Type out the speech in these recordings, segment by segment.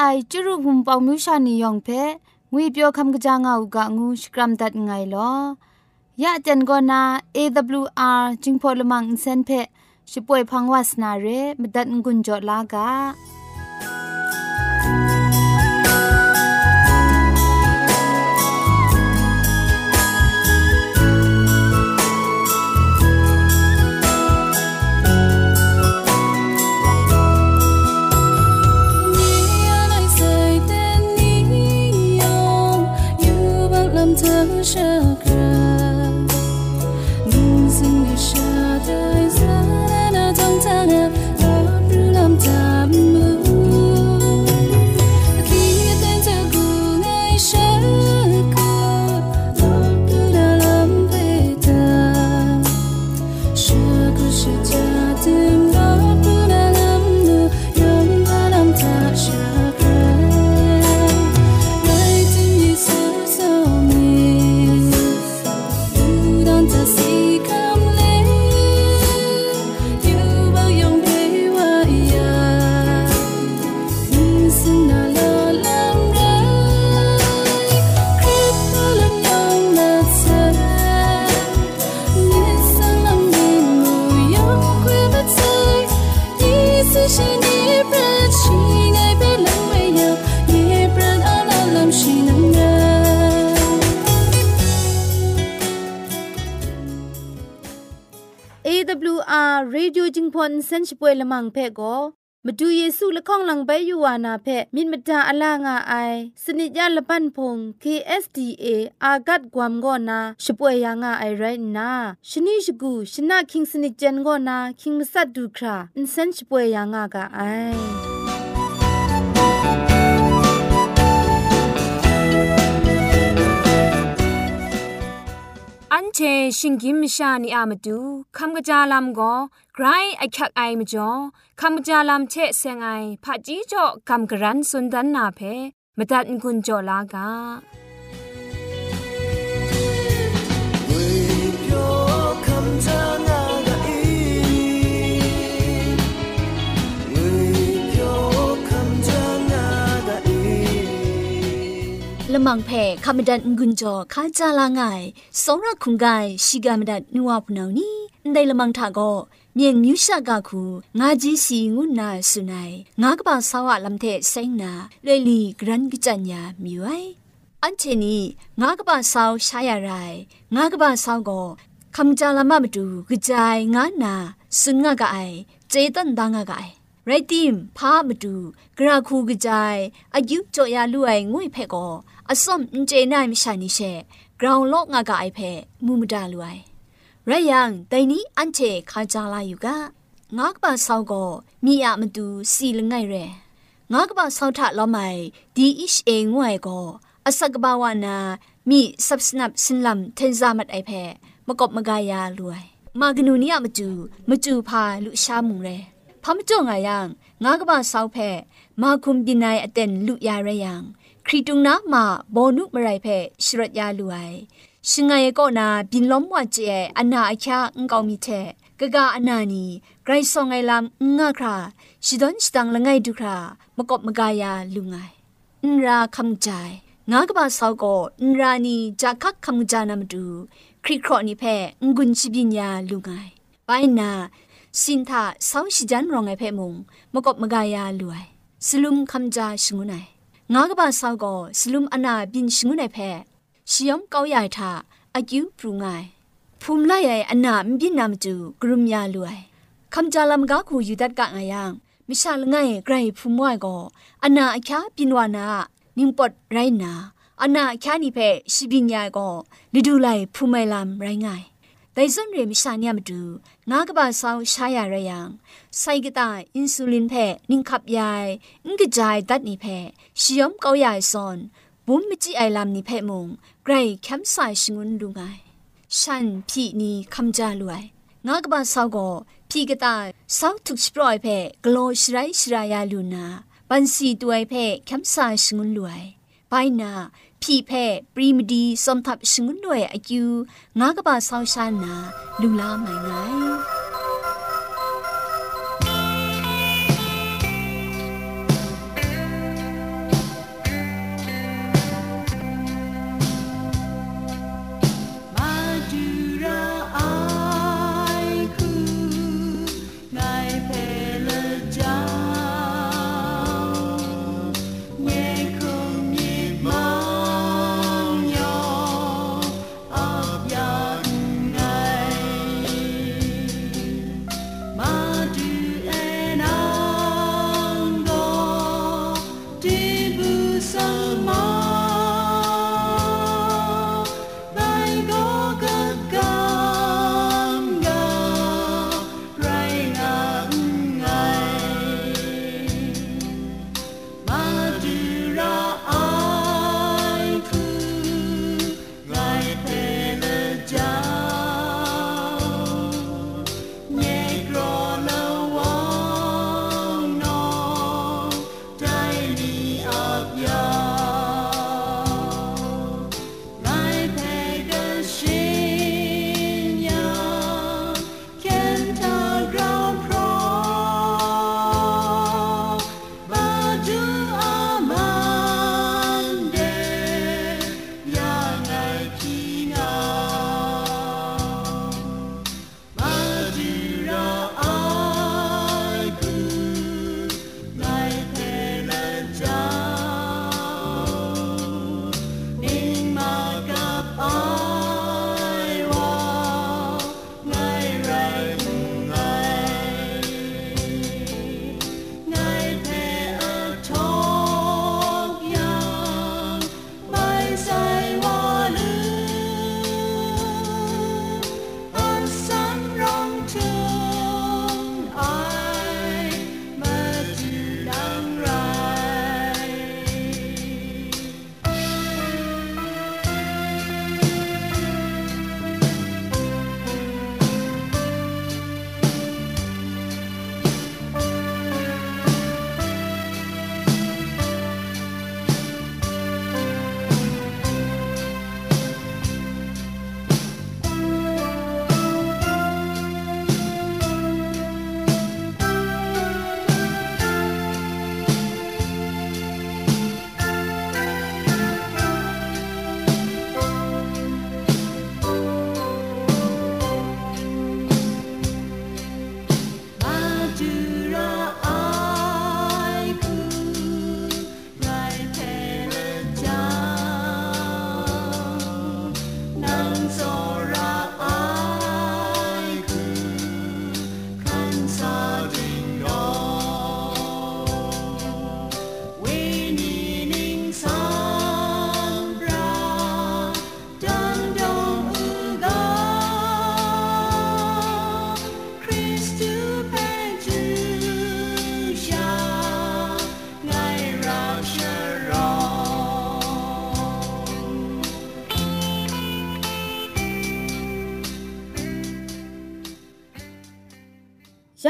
ไอจุรุภุมปองมิวชานียองเพงุยเปียวคำกะจางเอากะงูสกรัมดัดไงลอยะจันโกนา AWR จิงพอลมังอินเซนเพช่วยพังวาสนาเรมดัดงุนจอลากา อนเซนช่วยละมังเพ่ก็มาดูเยซูละข้องหลังใบยูวานาเพ่มินมดาอลางาไอสนิจยาละปันพง KSDA อากัดกวมก็นาช่วยยังาไอไรนาชนิชกูชนะคิงสนิจเจนก็นาคิงมัสัดดูคราอินเซนช่วยยังากาไอ ชิงกิมชานีอามาดูคำกระจาลำก็ไกรไอคักไอมาจ่อคำกระจาลำเชะเซงไอผาจีจ่อคำกระรันสุนดันนาเพมาตัดกุญจ่อลากา ละมังเพคำดันงุนจอข้าจาลางไงสองรักคุงไกชิกามดัดนัวพนาวนี้ได้ละมังทาก็เมียงมิวชากาคูงาจีสีงุนนาสุนัยงากบาสาวะลำเทเซงนาเลลีกรันกิจัญญามิวไออันเชนีงากบาสาวชายอะไรงากบ ရိုက်တိမ်ဖာမတူဂရာခုကကြိုင်အယူကြော်ရလူအိုင်ငွေဖက်ကောအစွမ်အင်ကျေနိုင်မရှာနိရှေဂရောင်လော့ငါကအိုက်ဖက်မူမတာလူအိုင်ရယံတိုင်နီအန်ချေခါကြလာယူကငါကပါဆောက်ကောမိရမတူစီလငိုက်ရဲငါကပါဆောက်ထလောမိုင်ဒီအစ်အေငွေကောအစကဘာဝနာမိဆပ်စနပ်စင်လမ်သင်ဇာမတ်အိုက်ဖက်မကော့မဂါယာလူအိုင်မာဂနူနီယမတူမတူဖာလူရှာမှုရဲ พมจ่งอายังงากบาสาวแพ่มาคุมบินายอเตนลุยาระยัง ครีตุงนะมาบอนุมไรแพ่ชรยาลุไอชิงไงก็นาบินล้อมว่าเจอนาอาชาอุงกอมีเทกกาอนานีไกรซองไงลำงาคราชิดอนชิตังละไงดูครามกบมกายาลุงไงอินราคำใจงากบาสาวก็อินรานีจะคักคำจานามดู คริครอนิแพ่งุนชิบิญญาลุงไงไปนา สินทาเสาชิจันรองไอเพมุงมกบมกายาลวยสลุมคำจาชงุนไองากบาเสาก็สลุมอนาบินชงุนไอเพชิยอมเกาใหญ่ทาอายุปรุงไงภูมิไลไออนาบินนามจูกรุมยาลวยคำจาลำกาคูอยู่ดัดกะไงยังมิชาลง่ายไกรภูมิไอก็อนาอคาปินวานานิมปดไรนาอนาอคานิเพชิบิญญาก็ฤดูไลภูมิลามไรง่าย ဒိုင်စွန်ရေမရှာညမတူငါကပါဆောင်ရှာရရယံဆိုင်ကတိုင်အင်ဆူလင်ဖဲနင်ခပ်ယိုင်ငကကြိုင်ဒတ်နိဖဲရှီယမ်ကောယိုင်ဆွန်บุมมจิไอลามนิเพมุงไกรแคมไซชิงุนดูไงฉันพี่นี่คำจาลวยงากบันสาวก็พี่ก็ตายสาวทุกสปรอยเพกโลชไรชรายาลูนาบันสีตัวไอเพแคมไซชิงุนลวย ပိုင်နာဖြီဖဲ့ပရီမဒီစုံသပ်ရှင်ငွန်းနွယ်အကျူငါကပါဆောင်းရှာနာလူလာမိုင်ငိုင်း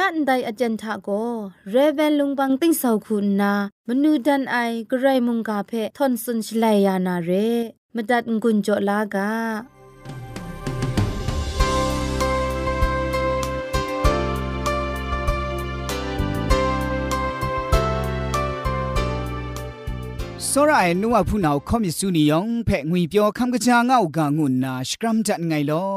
านาลูลาไม่ไงยะอันใดอจันทะโกเรเวนลุงบังติ้งสาวคุณนามนูดันไอกระไรมุงกาเพทอนสุนชลายานาเรมดัดงุนจลากาစောရအိုင်နုဝဖူနာခေါမစ်စုနီယောင်ဖဲ့ငွေပြောခမ်ကကြာငောက်ကငုနာစကရမ်တန်ငိုင်လော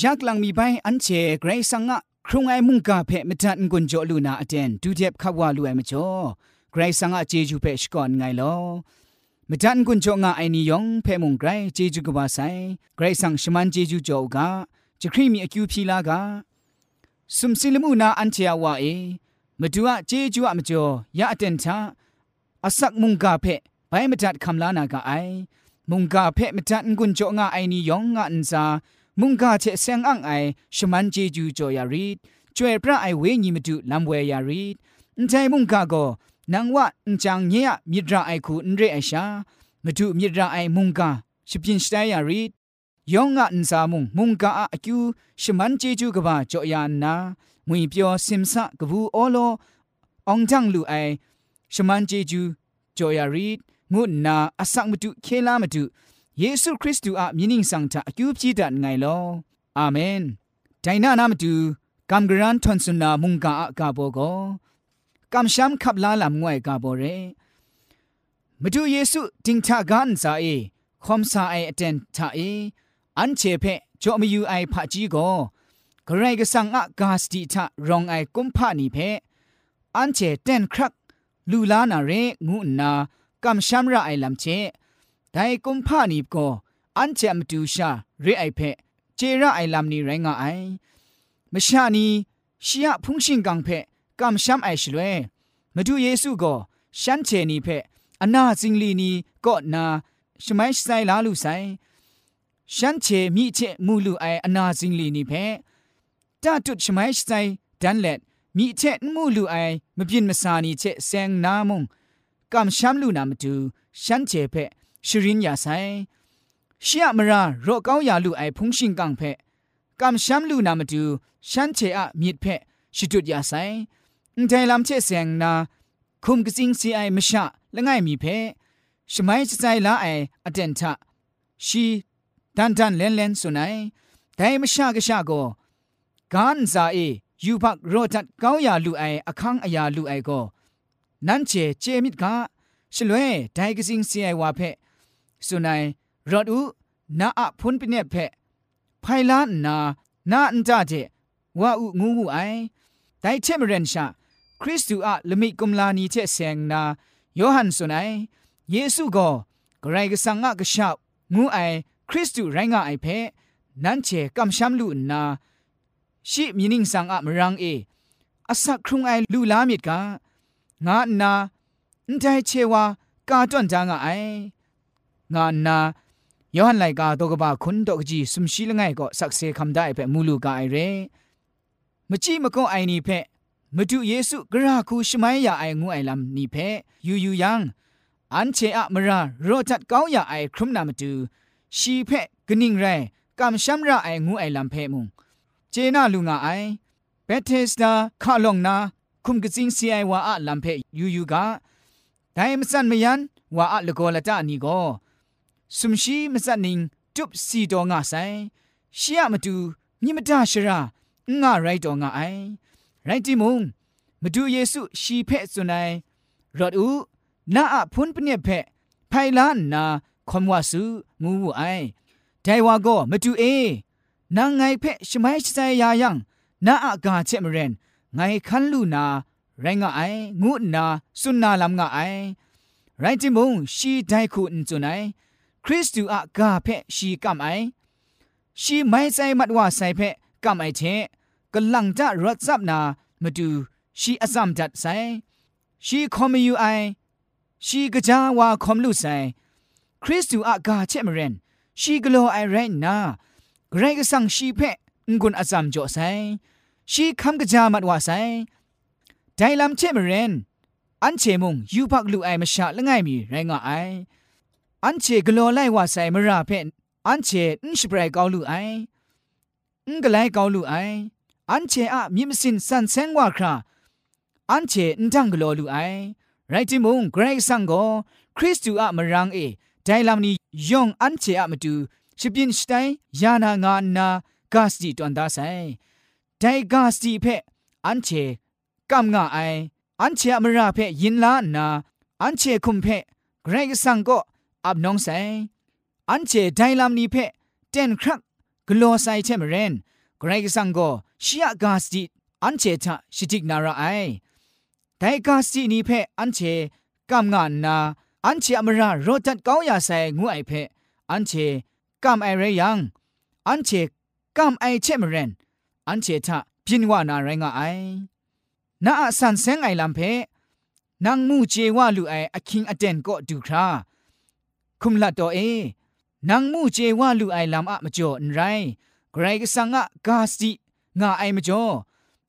ယက်လန်မီပိုင်အန်ချေဂရိတ်ဆန်ငါ ครุงไอมุงกาเพมจันกุนโจลูนาอเดนดูเจ็บขับว่าลูไอมจ่อไกรสังอาเจจูเพชก่อนไงลอมจันกุนโจงาไอนิยองเพมุงไกรเจจูกบาไซไกรสังชมันเจจูโจกาจะครีมีอคิวพีลากาสุมซิลมูนาอันเชียวว่าเอมาดูอะเจจูอะมจ่อยาอเดนทาอาศักมุงกาเพ ไปม มุงกาเชเซงอังไอชมันเจจูจอยารีดจวยพระไอเวญีมาดูลำเวยารีดอันใจมุงกาโกนังว่าอันจังเนียมิตราไอคูอันเรไอชามาดูมิตราไอมุงกาชิบินสไตยารีดยองอันซามุงมุงกาอาคิวชมันเจจูกบ้าจอยานนางุยเปียวซิมซะกบูโอโลองจังลูไอชมันเจจูจอยารีดงุนาอสังมาดูเคลามาดู เยซูคริสต์อะมินิงสังทาอคิวพีดันไงลออาเมนไดนานามดูกัมกรันทอนสุนามุงกาอากาโบโกกัมชัมขับลาลามงวยกาโบเรมาดูเยซูดิงทากันซาเอคอมซาไออเดนทาเออันเชเพจอมยูไอพะจีโกกรกสังอะกาสติทะรองไอกุมพานีเพอันเชเตนครักลูลานาเรงุนากัมชัมระไอลำเช แต่กุมพานีก็อันเจมตูชาเรไอเพเจระไอลำนี้ไรงไอมชานีชียพุงชิงกังเพกำชัมไอชลเวมาดูเยซูก็ฉันเชนีเพอนาจิงลีนีก็นาชไม่ใส่ลาลูใส่ฉันเชมีเชมูลูไออนาจิงลีนีเพตาตุดชไม่ใส่ดันเล็ดมีเชมูลูไอมบินมาสานีเชเซงนามงกำช้ำลูนามตูฉันเจเพ ชรินยาไซเชียมราโรเกายาลูไอพุงชิงกังเพกำช้ำลูนามตูฉันเจอะมีดเพชิดุดยาไซนใจลำเชเสียงนาคุมกสิงซีไอมชะละง่ายมีเพชไม่จะใจละไออเดนทะชีดันดันเลนเลนสุนัยแต่มชะกชะโกการซาเอยูพักโรตัดเกายาลูไออคังอายาลูไอโกนันเจเจมิดกาชลวยไดกสิงเสียวาเพ สุนัยรอดอูนาอพุนปิเนเพไพลานนานาอันจาเจว่าอุงูงูไอไดเชมเรนชาคริสตูอะละมิกุมลานีเจเซงนาโยฮันสุนัยเยซูโก็ไกรกสังอะกะชางูไอคริสตูไรงะไอเพนั่นเชกำชัมลูนาชิมีนิงสังอะมรังเออาศักครุงไอลูลามิดกางานาอันใจเชว่ากาจวนจางไอ งานนายอหันไลกาตกบาคุณตกจีสมชีลงไงก็สักเซคำได้เป็มูลูกาไอเรมจีมก็ไอนี่เพมาดูเยซูกระคูชไมยาไองูไอลำนี่เพยูยูยังอันเชอะมรารอจัดเกาอยาไอครุมนามาดูชีเพกนิ่งไรกำช้ำระไองูไอลำเพมุงเจน่าลุงาไอเบเทสตาคาลองนาคุมกจิงซีไอวาอะลำเพยูยูกาไดมสันมยันวาอะละโกละจานี่ก็ สุมชีมสันนิงจุบสีดองาไซชียมาดูมิมดาชรางาไรดองาไอไรจิมุงมาดูเยซูชีเพศสุนัยรอดอูนาอพุนเปเนเพะไพลานนาคอมวาสูงูไอไดวาโกมาดูเอนางไงเพะชไมชไซยายังนาอากาเจมเรนไงคันลูนาไรงาไองูนาสุนนาลำงาไอไรจิมุงชีไดคูอินจุนัย คริสตูอะกาเพชีกัมไอชีไม่ใจมัดว่าใส่เพกัมไอเทกำลังจะรถซับนามาดูชีอซัมจัดใส่ชีคอมยูไอชีกะจาวาคอมลุใส่คริสตูอะกาเชมเรนชีกโลไอไรนาเกรก็สั่งชีเพงุนอซัมจ่อใส่ชีคำกะจามัดว่าไซไดลัมเชมเรนอันเชมุงยูพักลูไอมาชาละไงมีไรงะไอ อันเชกลัวไล่ว่าใส่มราเพนอันเชอุ้งสเปรย์เกาลูไออุนก็ไลเกาลูไออันเชอะมีมสินสันเซงว่าคราอันเชอุ้งจังกลัวลูไอไรที่มึงเกรงสังก์คริสตูอะมรังเอไดลามนียองอันเชอะมาดูชิบินสไตยานางานนากาสติตวันดาไซไดกาสติเพอันเชกำงาไออันเชอมราเพยินลานาอันเชคุมเพเกรงสังก์ อับน้องไซอันเชไดลามนีเพเตนครักกลัวไซเทมเรนเกรกสังก็ชียกาสติอันเชทะชิติกนาราไอไดกาสตินีเพอันเชกัมงานนาอันเชอมราโรตัดก้าวยาไซงูไอเพอันเชกัมไอเรยังอันเชกัมไอเชมเรนอันเชทะพินวานาไรงะไอนาสันเซงไอลัมเพนางมูเจว่าลูไออคิงอเดนก็ดูครา คุมละตัวเอนางมูเจว่าลูไอลำอะมจ่อนไรไกรกสังอะกาสีงาไอมจ่อ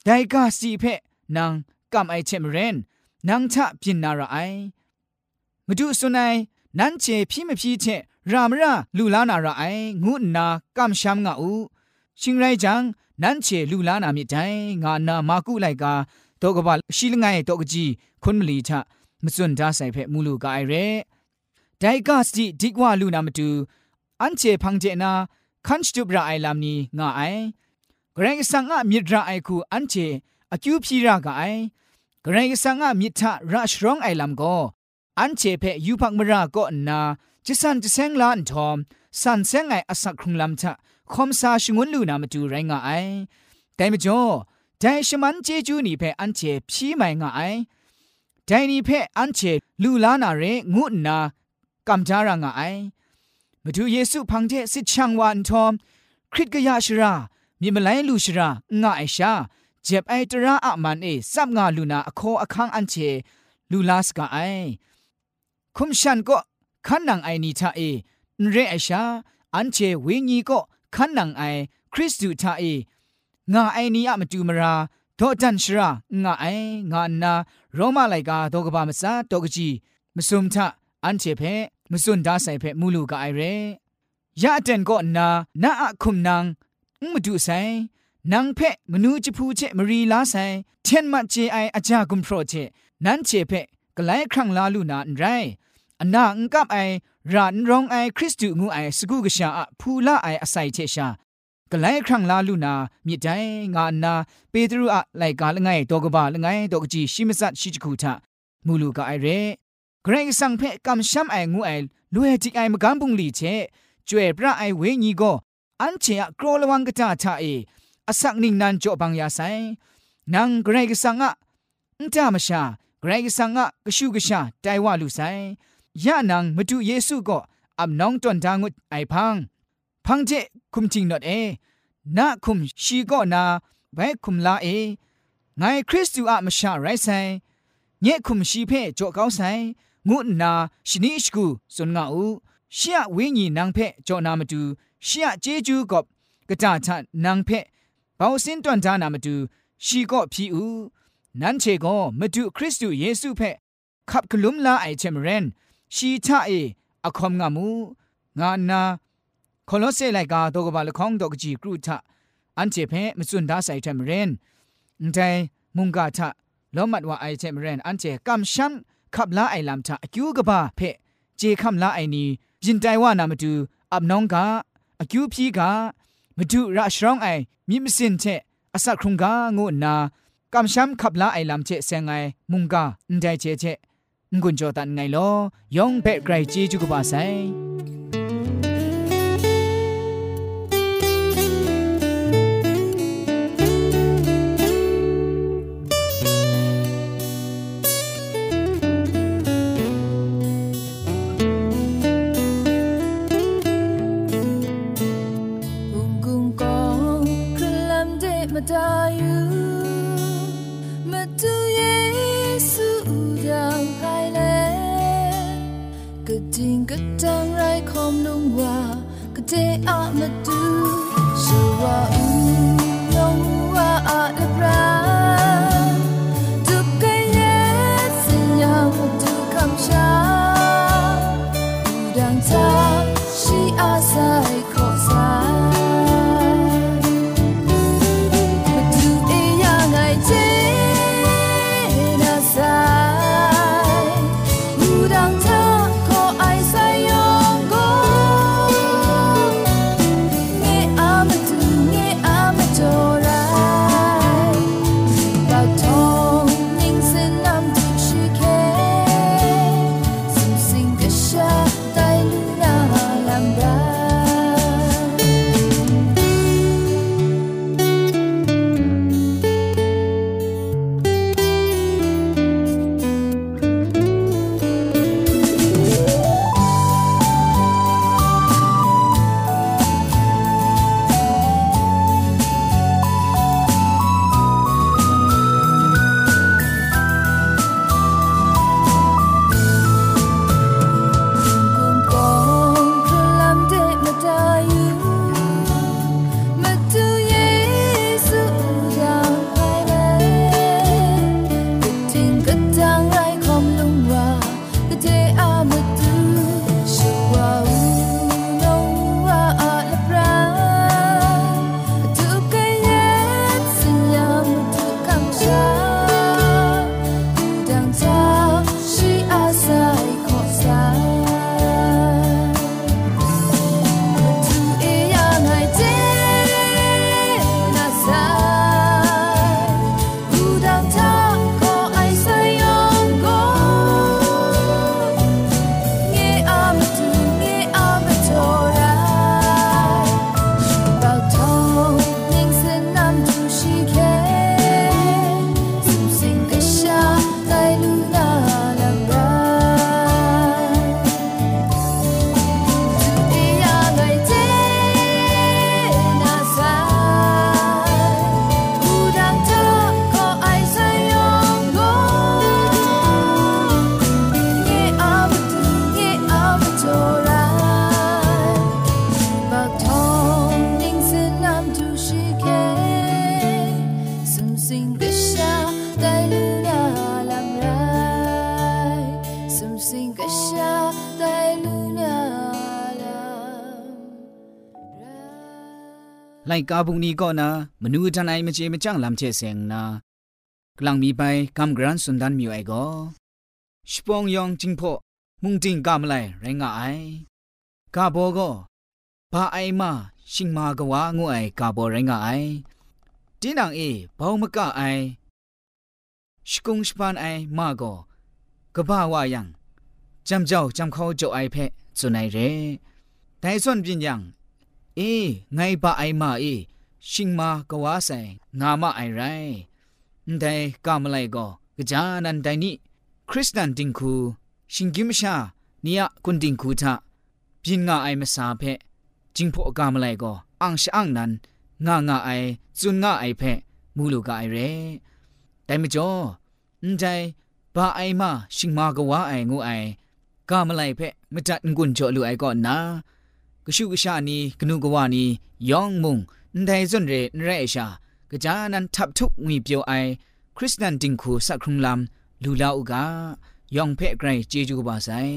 ไดกาสีเพนางกำไอเชมเรนนางชะพินนาระไอมาดูสุนัยนั้นเจพี่ไม่พี่เชรามระลูลานาระไองูนากำช้ำงาอูชิงไรจังนั้นเชลูลานามิใจงานามากุไลกาตกบะရှိလငိုင်တော့ကကြီးခွန်မလီချမစွန်ဒါဆိုင်ဖက်မူလူကအိုင်ရဲ ไดกาสติดิกว่าลูนามาดูอันเจพังเจนาคันจุบระไอลามนีงาไอเกรงสังอะมิดรไอคูอันเจอคิวพีรากไอเกรงสังอะมิตรราชร้องไอลามก็อันเจเพยูพักมราก็นาจิสันจิเซงลานทอมสันเซงไออสักครุงลำทะคอมซาชงวนลูนามาดูไรงาไอแต่มจ่อแต่ชมันเจจูนี่เพออันเจพี่ไม่งาไอแนี่เพออันเจลูลานาเรงุนา กำจารางาไอมาดูเยซูพังเจสิชังวันทอมคริตกยาชรามีมาไลลูชรางาไอชาเจ็บไอตระอะมันเอซับงาลูนาอโคอคังอันเจลูลาสกาไอคุมชันก็ขันนังไอนีทาเอนเรไอชาอันเจเวงีก็ขันนังไอคริสตูทาเองาไอนีอะมาจูมราดอจันชรางาไองานาโรมาไลกาดอกบามซาด อันเจเพมสุนดาไซเพมูลูกไอเรยะเตนก็นานาอะคุมนังมดูไซนางเพมนูจิพูเจมรีลาไซเทนมาเจไออาจากุมโปรเจนันเจเพกไลครั้งลาลูนาอันไรอันนาอังกับไอรันรองไอคริสตูงูไอสกูกชาอะพูลาไออาศัยเชชากไลครั้งลาลูนามิใจงานนาเปตรูอะไลกาลงไงตอกบาลงไงตอกจีชิมซัดชิจคูทามูลูกไอเร เกรงสังเพกำช้ำไองูไอลุยจิกไอมกำบุงลีเชจวยพระไอเวญีโกอันเชอะกรอลวังกะตาทาเออสักนิงนันจ่อบังยาไซนางเกรงสังอะนตามชาเกรงสังอะกชูกชาไตวาลูไซยะนังมาดูเยซูก็อับน้องจนทางุดไอพัง พังเจคุมจริงนอดเอนาคุมชีก็นาไว้คุมลาเอไงคริสตูอะมชาไรไซเย่คุมชีเพจ่อเกาไซ งุนาชนิชกูสุนงาอูเชียวิญญนางเพจ่อนามาดูเชียเจจูกบกระจาชะนางเพเบาสินตวนจานามาดูชีก็พีอูนั้นเชก็มาดูคริสตูเยซูเพขับกลุ่มลาไอเชมเรนชีชาเออคอมงามูงานาคอลอเซไลกาตกบาลคองดอกจีกรูทะอันเจเพมสุนดาไซเทมเรนแต่มุงกาทะล้อมัดว่าไอเทมเรนอันเจกัมชัน ขับลาไอลำทะคิวกบาเพเจคัมลาไอนียินใจว่านามาดูอับน้องกาอคิวพีกามาดูราชรองไอมีมสินเทอสักครุงกางูนากำช้ำขับลาไอลำเจเซงไงมุงกาอินใจเจเจงุนจอตันไงลอยองเปไกรจีจุกบาไซ กาบุงนี้ก็นะมนูทันไอมเจมจังลำเชเซงนะกลังมีไปกำกรันสุนดันมิวไอก็ชปองยองจิงพอมุงจิงกามไลแรงไอกาโบก็บาไอมาชิงมากวางวยกาโบแรงไอจีนังเอบ่าวมกะไอชกุงชปานไอมาก็กบ่าวายังจำเจ้าจำเขาโจไอเพะสุนัยเร่แต่ส่วนปิญญัง เอไงบะไอมาเอชิงมากว่าใส่งามาไอไรแต่กามไลก็กะจานันไดนี่คริสตันติงคูชิงกิมชานี่ยกุนติงคูทะปินงาไอมาสาเพะจิงพอกามไลก็อังชะอังนันงางาไอจุนงาไอเพะมูลูกาไอเรแต่ไม่จ่อန်တိုင်ဘာအိုင်မရှင်မာကဝါအိုင်ငိုအိုင်กามไลเพมจัดกุนจ่อลูไอก็นากะ ရှုကရှာနီဂနုကဝနီယောင်မုံန်တိုင်စွန်ရေနရဲရှာကကြာနန်ထပ်ထုငွေပြိုအိုင်ခရစ်စတန်တင်ခုစခရုံလမ်လူလာဥကယောင်ဖဲ့ဂရိုင်ဂျေဂျူဘာဆိုင်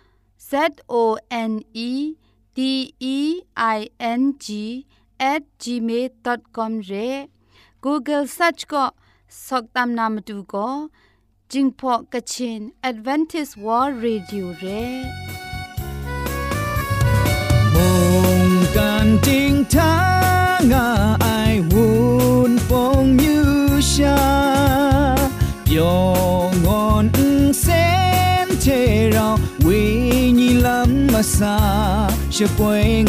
Z O N E T E I N G at gmail.com re. Google search ko soktam namatu ko jingpo kachin Adventist World Radio re. Mong kan ting tang asa, siyapo'y.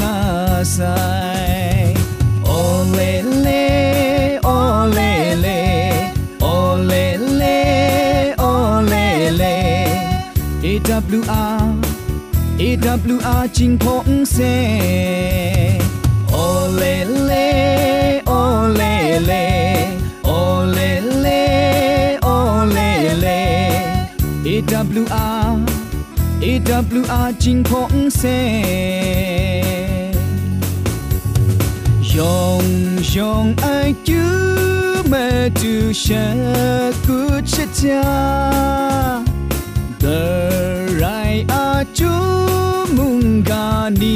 Olele, olele, olele, olele. AWR, AWR ching se. Olele, olele, olele, olele. AWR. AWR จิงพงเซโอเลเลโอเลเลโอเลเลโอเลเล AWR AWR จิงพงเซยองยองไอจูมาดูชะกุชะจา The right are chu munga ni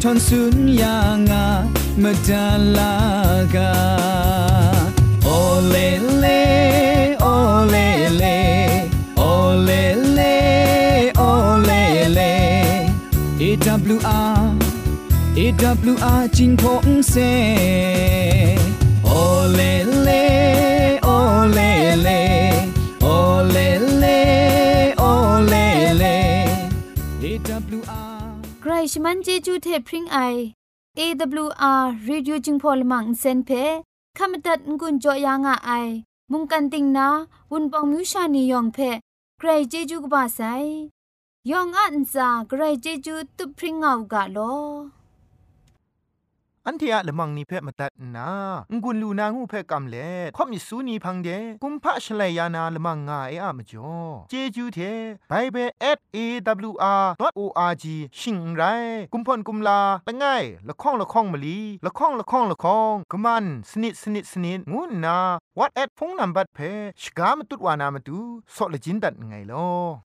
thon sun ya nga madalaga ole le AWR AWR จิงพงเซ ole le ole le ole le ole le AWR ใครชมันเจจูเทพริงไอ AWR Radio จึงพอลมังเซนเพขามตัดงุนจอยางอ้ายมุงกันติงนาวุนปองมิวชานียองเพใครเจจูกบาไซ ยองอันซาใครเจจูตุพริงเอากาโลอันเทียละมังนิเพ่มาตัดนางุนลูนางูเพ่กำเล่ข่อมิสูนีพังเดกุมพะชเลยานาละมังงาเออะมจ่อเจจูเทไบเบิล @awr.org ชิงไรกุมพ่นกุมลาละง่ายละข้องละข้องมะลีละข้องละข้องละข้องกะมันสนิดสนิดสนิดงูนา what at พงนัมบัดเพชกามตุดวานามาดูสอเลจินดัดไงลอ